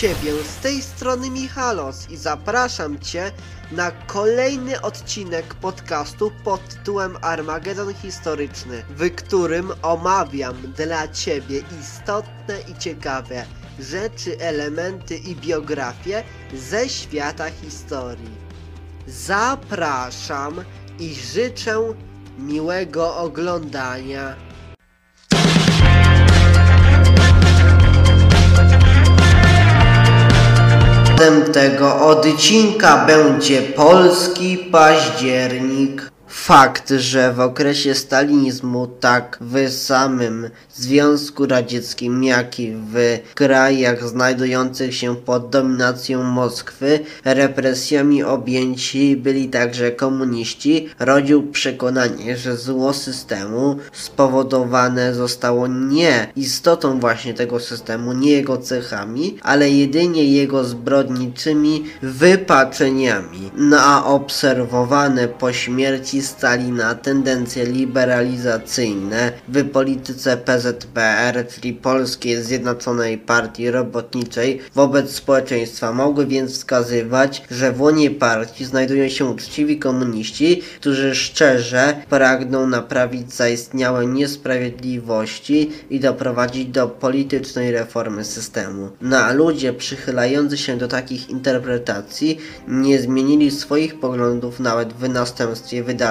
Ciebie z tej strony Michalos i zapraszam Cię na kolejny odcinek podcastu pod tytułem Armagedon Historyczny, w którym omawiam dla Ciebie istotne i ciekawe rzeczy, elementy i biografie ze świata historii. Zapraszam i życzę miłego oglądania. Tematem tego odcinka będzie polski październik. Fakt, że w okresie stalinizmu, tak w samym Związku Radzieckim, jak i w krajach znajdujących się pod dominacją Moskwy, represjami objęci byli także komuniści, rodził przekonanie, że zło systemu spowodowane zostało nie istotą właśnie tego systemu, nie jego cechami, ale jedynie jego zbrodniczymi wypaczeniami. Na obserwowane po śmierci Stalina tendencje liberalizacyjne w polityce PZPR, czyli Polskiej Zjednoczonej Partii Robotniczej wobec społeczeństwa mogły więc wskazywać, że w łonie partii znajdują się uczciwi komuniści, którzy szczerze pragną naprawić zaistniałe niesprawiedliwości i doprowadzić do politycznej reformy systemu. No a ludzie przychylający się do takich interpretacji nie zmienili swoich poglądów nawet w następstwie wydarzeń,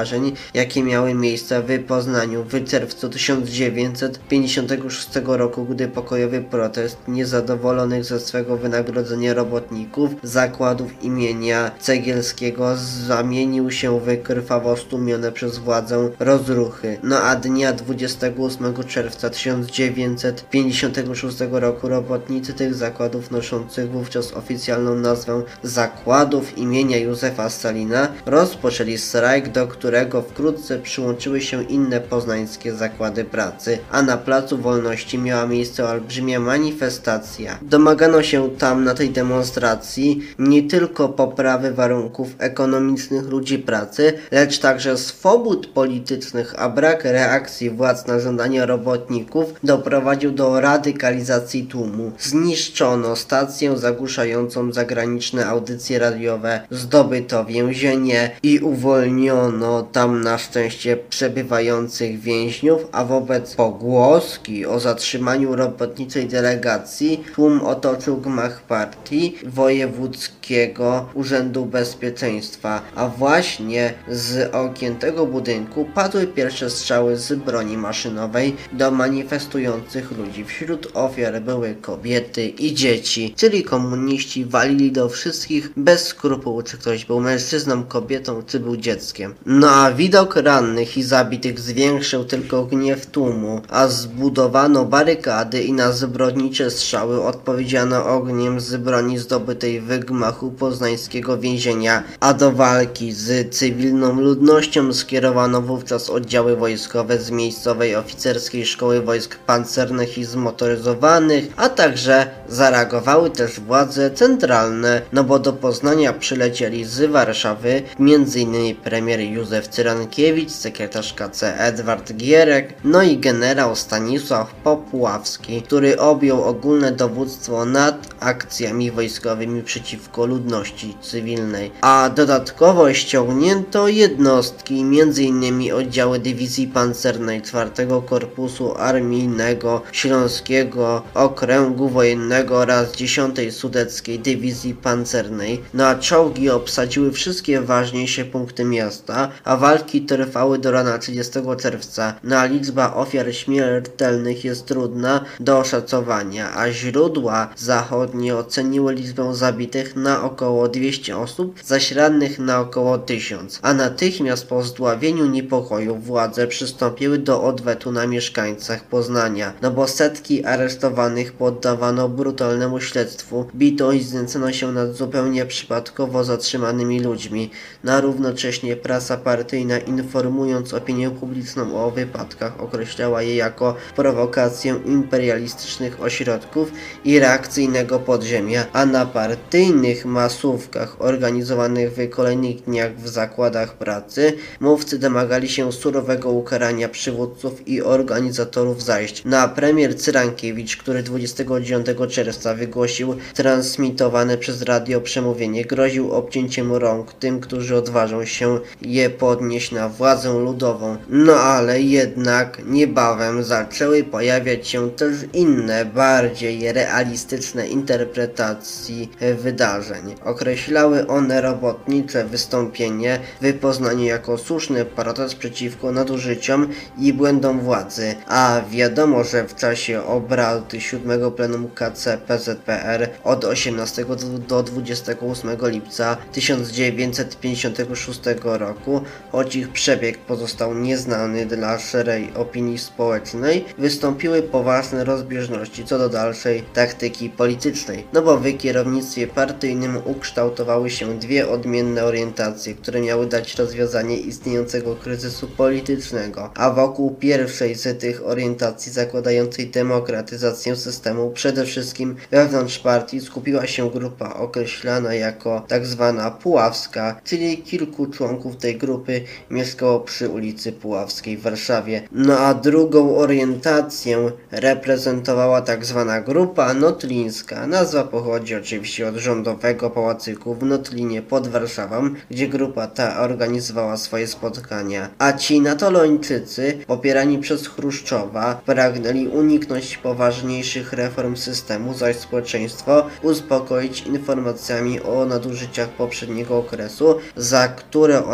jakie miały miejsce w Poznaniu w czerwcu 1956 roku, gdy pokojowy protest niezadowolonych ze swego wynagrodzenia robotników zakładów imienia Cegielskiego zamienił się w krwawo stłumione przez władzę rozruchy. No a dnia 28 czerwca 1956 roku robotnicy tych zakładów noszących wówczas oficjalną nazwę Zakładów imienia Józefa Stalina rozpoczęli strajk, do którego wkrótce przyłączyły się inne poznańskie zakłady pracy, a na Placu Wolności miała miejsce olbrzymia manifestacja. Domagano się tam na tej demonstracji nie tylko poprawy warunków ekonomicznych ludzi pracy, lecz także swobód politycznych, a brak reakcji władz na żądania robotników doprowadził do radykalizacji tłumu. Zniszczono stację zagłuszającą zagraniczne audycje radiowe, zdobyto więzienie i uwolniono tam na szczęście przebywających więźniów, a wobec pogłoski o zatrzymaniu robotniczej delegacji tłum otoczył gmach partii wojewódzkiego Urzędu Bezpieczeństwa, a właśnie z okien tego budynku padły pierwsze strzały z broni maszynowej do manifestujących ludzi. Wśród ofiar były kobiety i dzieci, czyli komuniści walili do wszystkich bez skrupułu, czy ktoś był mężczyzną, kobietą, czy był dzieckiem. No a widok rannych i zabitych zwiększył tylko gniew tłumu, a zbudowano barykady i na zbrodnicze strzały odpowiedziano ogniem z broni zdobytej w gmachu poznańskiego więzienia, a do walki z cywilną ludnością skierowano wówczas oddziały wojskowe z miejscowej oficerskiej szkoły wojsk pancernych i zmotoryzowanych, a także zareagowały też władze centralne, no bo do Poznania przylecieli z Warszawy m.in. premier Józef Cyrankiewicz, sekretarz KC Edward Gierek, no i generał Stanisław Popławski, który objął ogólne dowództwo nad akcjami wojskowymi przeciwko ludności cywilnej. A dodatkowo ściągnięto jednostki, m.in. oddziały Dywizji Pancernej 4 Korpusu Armijnego Śląskiego Okręgu Wojennego oraz 10 Sudeckiej Dywizji Pancernej. No a czołgi obsadziły wszystkie ważniejsze punkty miasta, a walki trwały do rana 30 czerwca. No a liczba ofiar śmiertelnych jest trudna do oszacowania, a źródła zachodnie oceniły liczbę zabitych na około 200 osób, zaś rannych na około 1000. A natychmiast po zdławieniu niepokoju władze przystąpiły do odwetu na mieszkańcach Poznania, no bo setki aresztowanych poddawano brutalnemu śledztwu, bito i znęcono się nad zupełnie przypadkowo zatrzymanymi ludźmi, no a równocześnie prasa partyjna informując opinię publiczną o wypadkach określała je jako prowokację imperialistycznych ośrodków i reakcyjnego podziemia, a na partyjnych masówkach organizowanych w kolejnych dniach w zakładach pracy mówcy domagali się surowego ukarania przywódców i organizatorów zajść. Na premier Cyrankiewicz, który 29 czerwca wygłosił transmitowane przez radio przemówienie, groził obcięciem rąk tym, którzy odważą się je podnieść na władzę ludową. No ale jednak niebawem zaczęły pojawiać się też inne, bardziej realistyczne interpretacji wydarzeń. Określały one robotnicze wystąpienie w Poznaniu jako słuszny protest przeciwko nadużyciom i błędom władzy, a wiadomo, że w czasie obrad 7 plenum KC PZPR od 18 do 28 lipca 1956 roku, choć ich przebieg pozostał nieznany dla szerej opinii społecznej, wystąpiły poważne rozbieżności co do dalszej taktyki politycznej, no bo w kierownictwie partyjnym ukształtowały się dwie odmienne orientacje, które miały dać rozwiązanie istniejącego kryzysu politycznego, a wokół pierwszej z tych orientacji zakładającej demokratyzację systemu przede wszystkim wewnątrz partii skupiła się grupa określana jako tak zwana Puławska, czyli kilku członków tej grupy mieszkało przy ulicy Puławskiej w Warszawie. No a drugą orientację reprezentowała tak zwana grupa notlińska. Nazwa pochodzi oczywiście od rządowego pałacyku w Notlinie pod Warszawą, gdzie grupa ta organizowała swoje spotkania. A ci natolończycy, popierani przez Chruszczowa, pragnęli uniknąć poważniejszych reform systemu, zaś społeczeństwo uspokoić informacjami o nadużyciach poprzedniego okresu, za które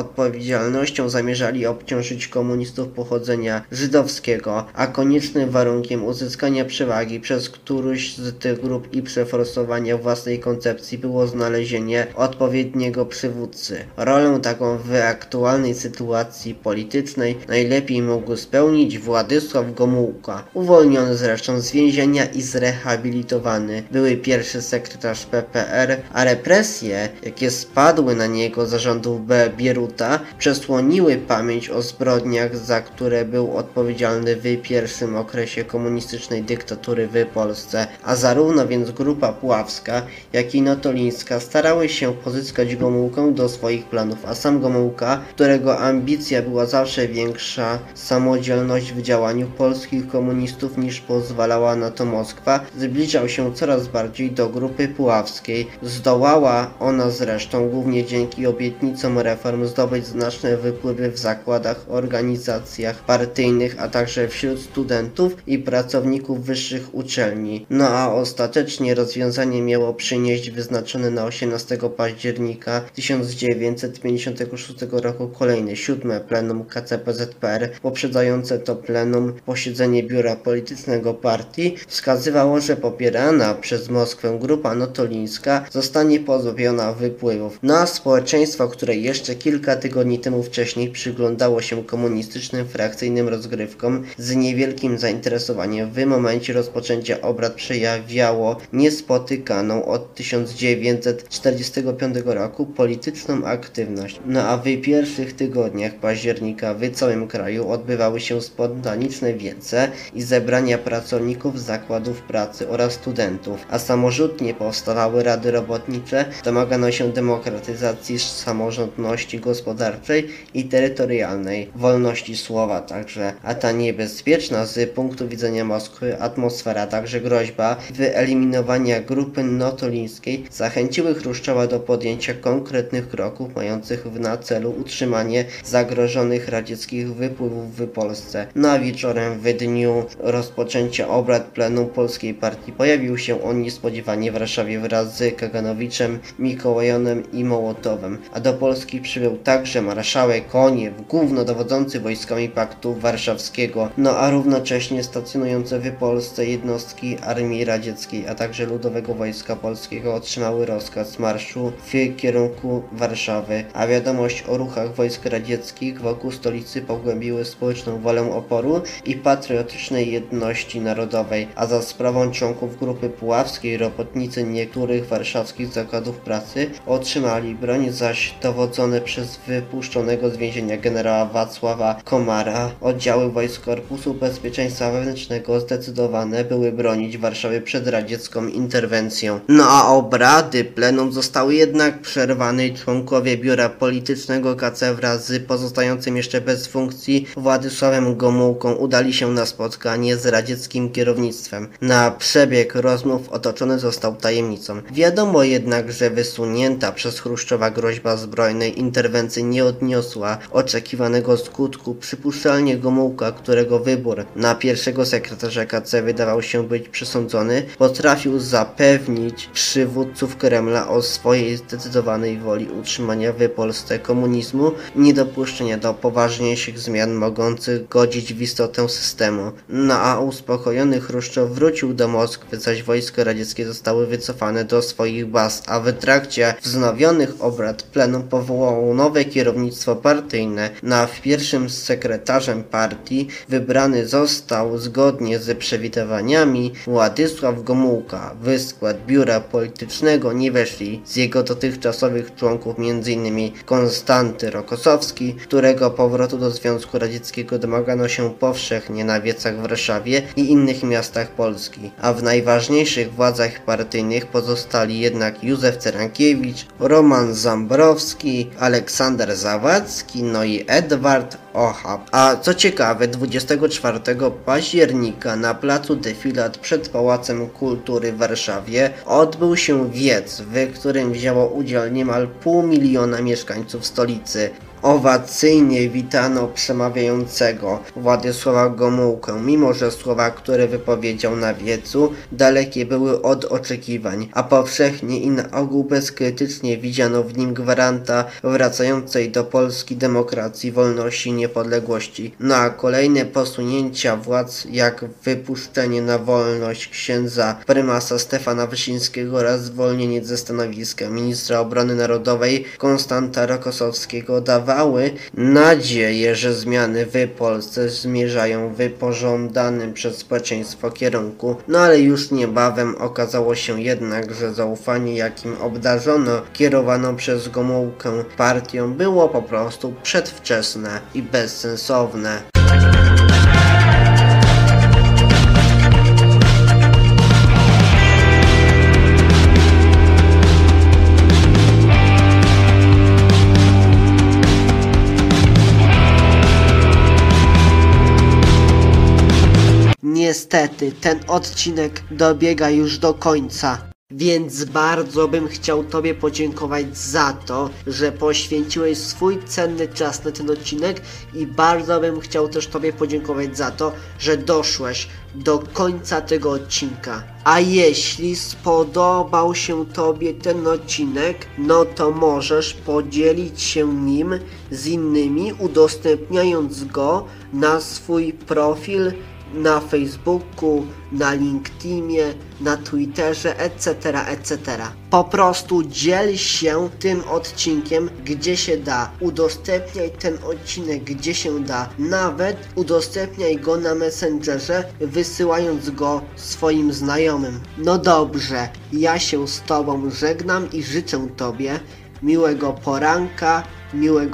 odpowiedzialnością zamierzali obciążyć komunistów pochodzenia żydowskiego, a koniecznym warunkiem uzyskania przewagi przez którąś z tych grup i przeforsowania własnej koncepcji było znalezienie odpowiedniego przywódcy. Rolę taką w aktualnej sytuacji politycznej najlepiej mógł spełnić Władysław Gomułka, uwolniony zresztą z więzienia i zrehabilitowany. Były pierwszy sekretarz PPR, a represje, jakie spadły na niego zarządów B. Bieruta, przesłoniły pamięć o zbrodniach, za które był odpowiedzialny w pierwszym okresie komunistycznej dyktatury w Polsce, a zarówno więc grupa Puławska, jak i Notolińska starały się pozyskać Gomułkę do swoich planów, a sam Gomułka, którego ambicja była zawsze większa, samodzielność w działaniu polskich komunistów niż pozwalała na to Moskwa, zbliżał się coraz bardziej do grupy puławskiej. Zdołała ona zresztą głównie dzięki obietnicom reform zdobyć znaczne wypływy w zakładach, organizacjach partyjnych, a także wśród studentów i pracowników wyższych uczelni. No a ostatecznie rozwiązanie miało przynieść wyznaczone na 18 października 1956 roku kolejne siódme plenum KCPZPR, poprzedzające to plenum posiedzenie biura politycznego partii, wskazywało, że popierana przez Moskwę grupa notolińska zostanie pozbawiona wypływów. No społeczeństwo, które jeszcze kilka tygodni temu wcześniej przyglądało się komunistycznym frakcyjnym rozgrywkom z niewielkim zainteresowaniem w momencie rozpoczęcia obrad przejawiało niespotykaną od 1945 roku polityczną aktywność. No a w pierwszych tygodniach października w całym kraju odbywały się spontaniczne wiece i zebrania pracowników zakładów pracy oraz studentów, a samorzutnie powstawały rady robotnicze, domagano się demokratyzacji samorządności gospodarczej i terytorialnej, wolności słowa także, a ta niebezpieczna z punktu widzenia Moskwy atmosfera, także groźba wyeliminowania grupy notolińskiej zachęciły Chruszczowa do podjęcia konkretnych kroków mających na celu utrzymanie zagrożonych radzieckich wypływów w Polsce. Na wieczorem w dniu rozpoczęcia obrad plenum Polskiej Partii pojawił się on niespodziewanie w Warszawie wraz z Kaganowiczem, Mikołajonem i Mołotowem, a do Polski przybył także marszałek Koniew, głównodowodzący wojskami Paktu Warszawskiego, no a równocześnie stacjonujące w Polsce jednostki Armii Radzieckiej, a także Ludowego Wojska Polskiego otrzymały rozkaz marszu w kierunku Warszawy, a wiadomość o ruchach wojsk radzieckich wokół stolicy pogłębiły społeczną wolę oporu i patriotycznej jedności narodowej, a za sprawą członków grupy puławskiej robotnicy niektórych warszawskich zakładów pracy otrzymali broń, zaś dowodzone przez wypuszczenie wypuszczonego z więzienia generała Wacława Komara. Oddziały wojsk Korpusu Bezpieczeństwa Wewnętrznego zdecydowane były bronić Warszawy przed radziecką interwencją. No a obrady plenum zostały jednak przerwane i członkowie biura politycznego KC wraz z pozostającym jeszcze bez funkcji Władysławem Gomułką udali się na spotkanie z radzieckim kierownictwem. Na przebieg rozmów otoczony został tajemnicą. Wiadomo jednak, że wysunięta przez Chruszczowa groźba zbrojnej interwencji nie odniosła oczekiwanego skutku. Przypuszczalnie Gomułka, którego wybór na pierwszego sekretarza KC wydawał się być przesądzony, potrafił zapewnić przywódców Kremla o swojej zdecydowanej woli utrzymania w Polsce komunizmu i niedopuszczenia do poważniejszych zmian mogących godzić w istotę systemu. No a uspokojony Chruszczow wrócił do Moskwy, zaś wojska radzieckie zostały wycofane do swoich baz, a w trakcie wznowionych obrad plenum powołało nowe kierownictwo partyjne. Na pierwszym sekretarzem partii wybrany został zgodnie z przewidywaniami Władysław Gomułka. W skład biura politycznego nie weszli z jego dotychczasowych członków m.in. Konstanty Rokosowski, którego powrotu do Związku Radzieckiego domagano się powszechnie na wiecach w Warszawie i innych miastach Polski, a w najważniejszych władzach partyjnych pozostali jednak Józef Cerankiewicz, Roman Zambrowski, Aleksander Zawadzki, no i Edward Ochab. A co ciekawe, 24 października na placu Defilat przed Pałacem Kultury w Warszawie odbył się wiec, w którym wzięło udział niemal pół miliona mieszkańców stolicy. Owacyjnie witano przemawiającego Władysława Gomułkę, mimo że słowa, które wypowiedział na wiecu, dalekie były od oczekiwań, a powszechnie i na ogół bezkrytycznie widziano w nim gwaranta wracającej do Polski demokracji, wolności i niepodległości. No kolejne posunięcia władz, jak wypuszczenie na wolność księdza prymasa Stefana Wyszyńskiego oraz zwolnienie ze stanowiska ministra obrony narodowej Konstanta Rokosowskiego dawały nadzieję, że zmiany w Polsce zmierzają w pożądanym przez społeczeństwo kierunku. No ale już niebawem okazało się jednak, że zaufanie jakim obdarzono kierowaną przez Gomułkę partią było po prostu przedwczesne i bezsensowne. Niestety, ten odcinek dobiega już do końca. Więc bardzo bym chciał Tobie podziękować za to, że poświęciłeś swój cenny czas na ten odcinek i bardzo bym chciał też Tobie podziękować za to, że doszłeś do końca tego odcinka. A jeśli spodobał się Tobie ten odcinek, no to możesz podzielić się nim z innymi, udostępniając go na swój profil na Facebooku, na LinkedInie, na Twitterze, etc., etc. Po prostu dziel się tym odcinkiem, gdzie się da. Udostępniaj ten odcinek, gdzie się da. Nawet udostępniaj go na Messengerze, wysyłając go swoim znajomym. No dobrze, ja się z Tobą żegnam i życzę Tobie miłego poranka, miłego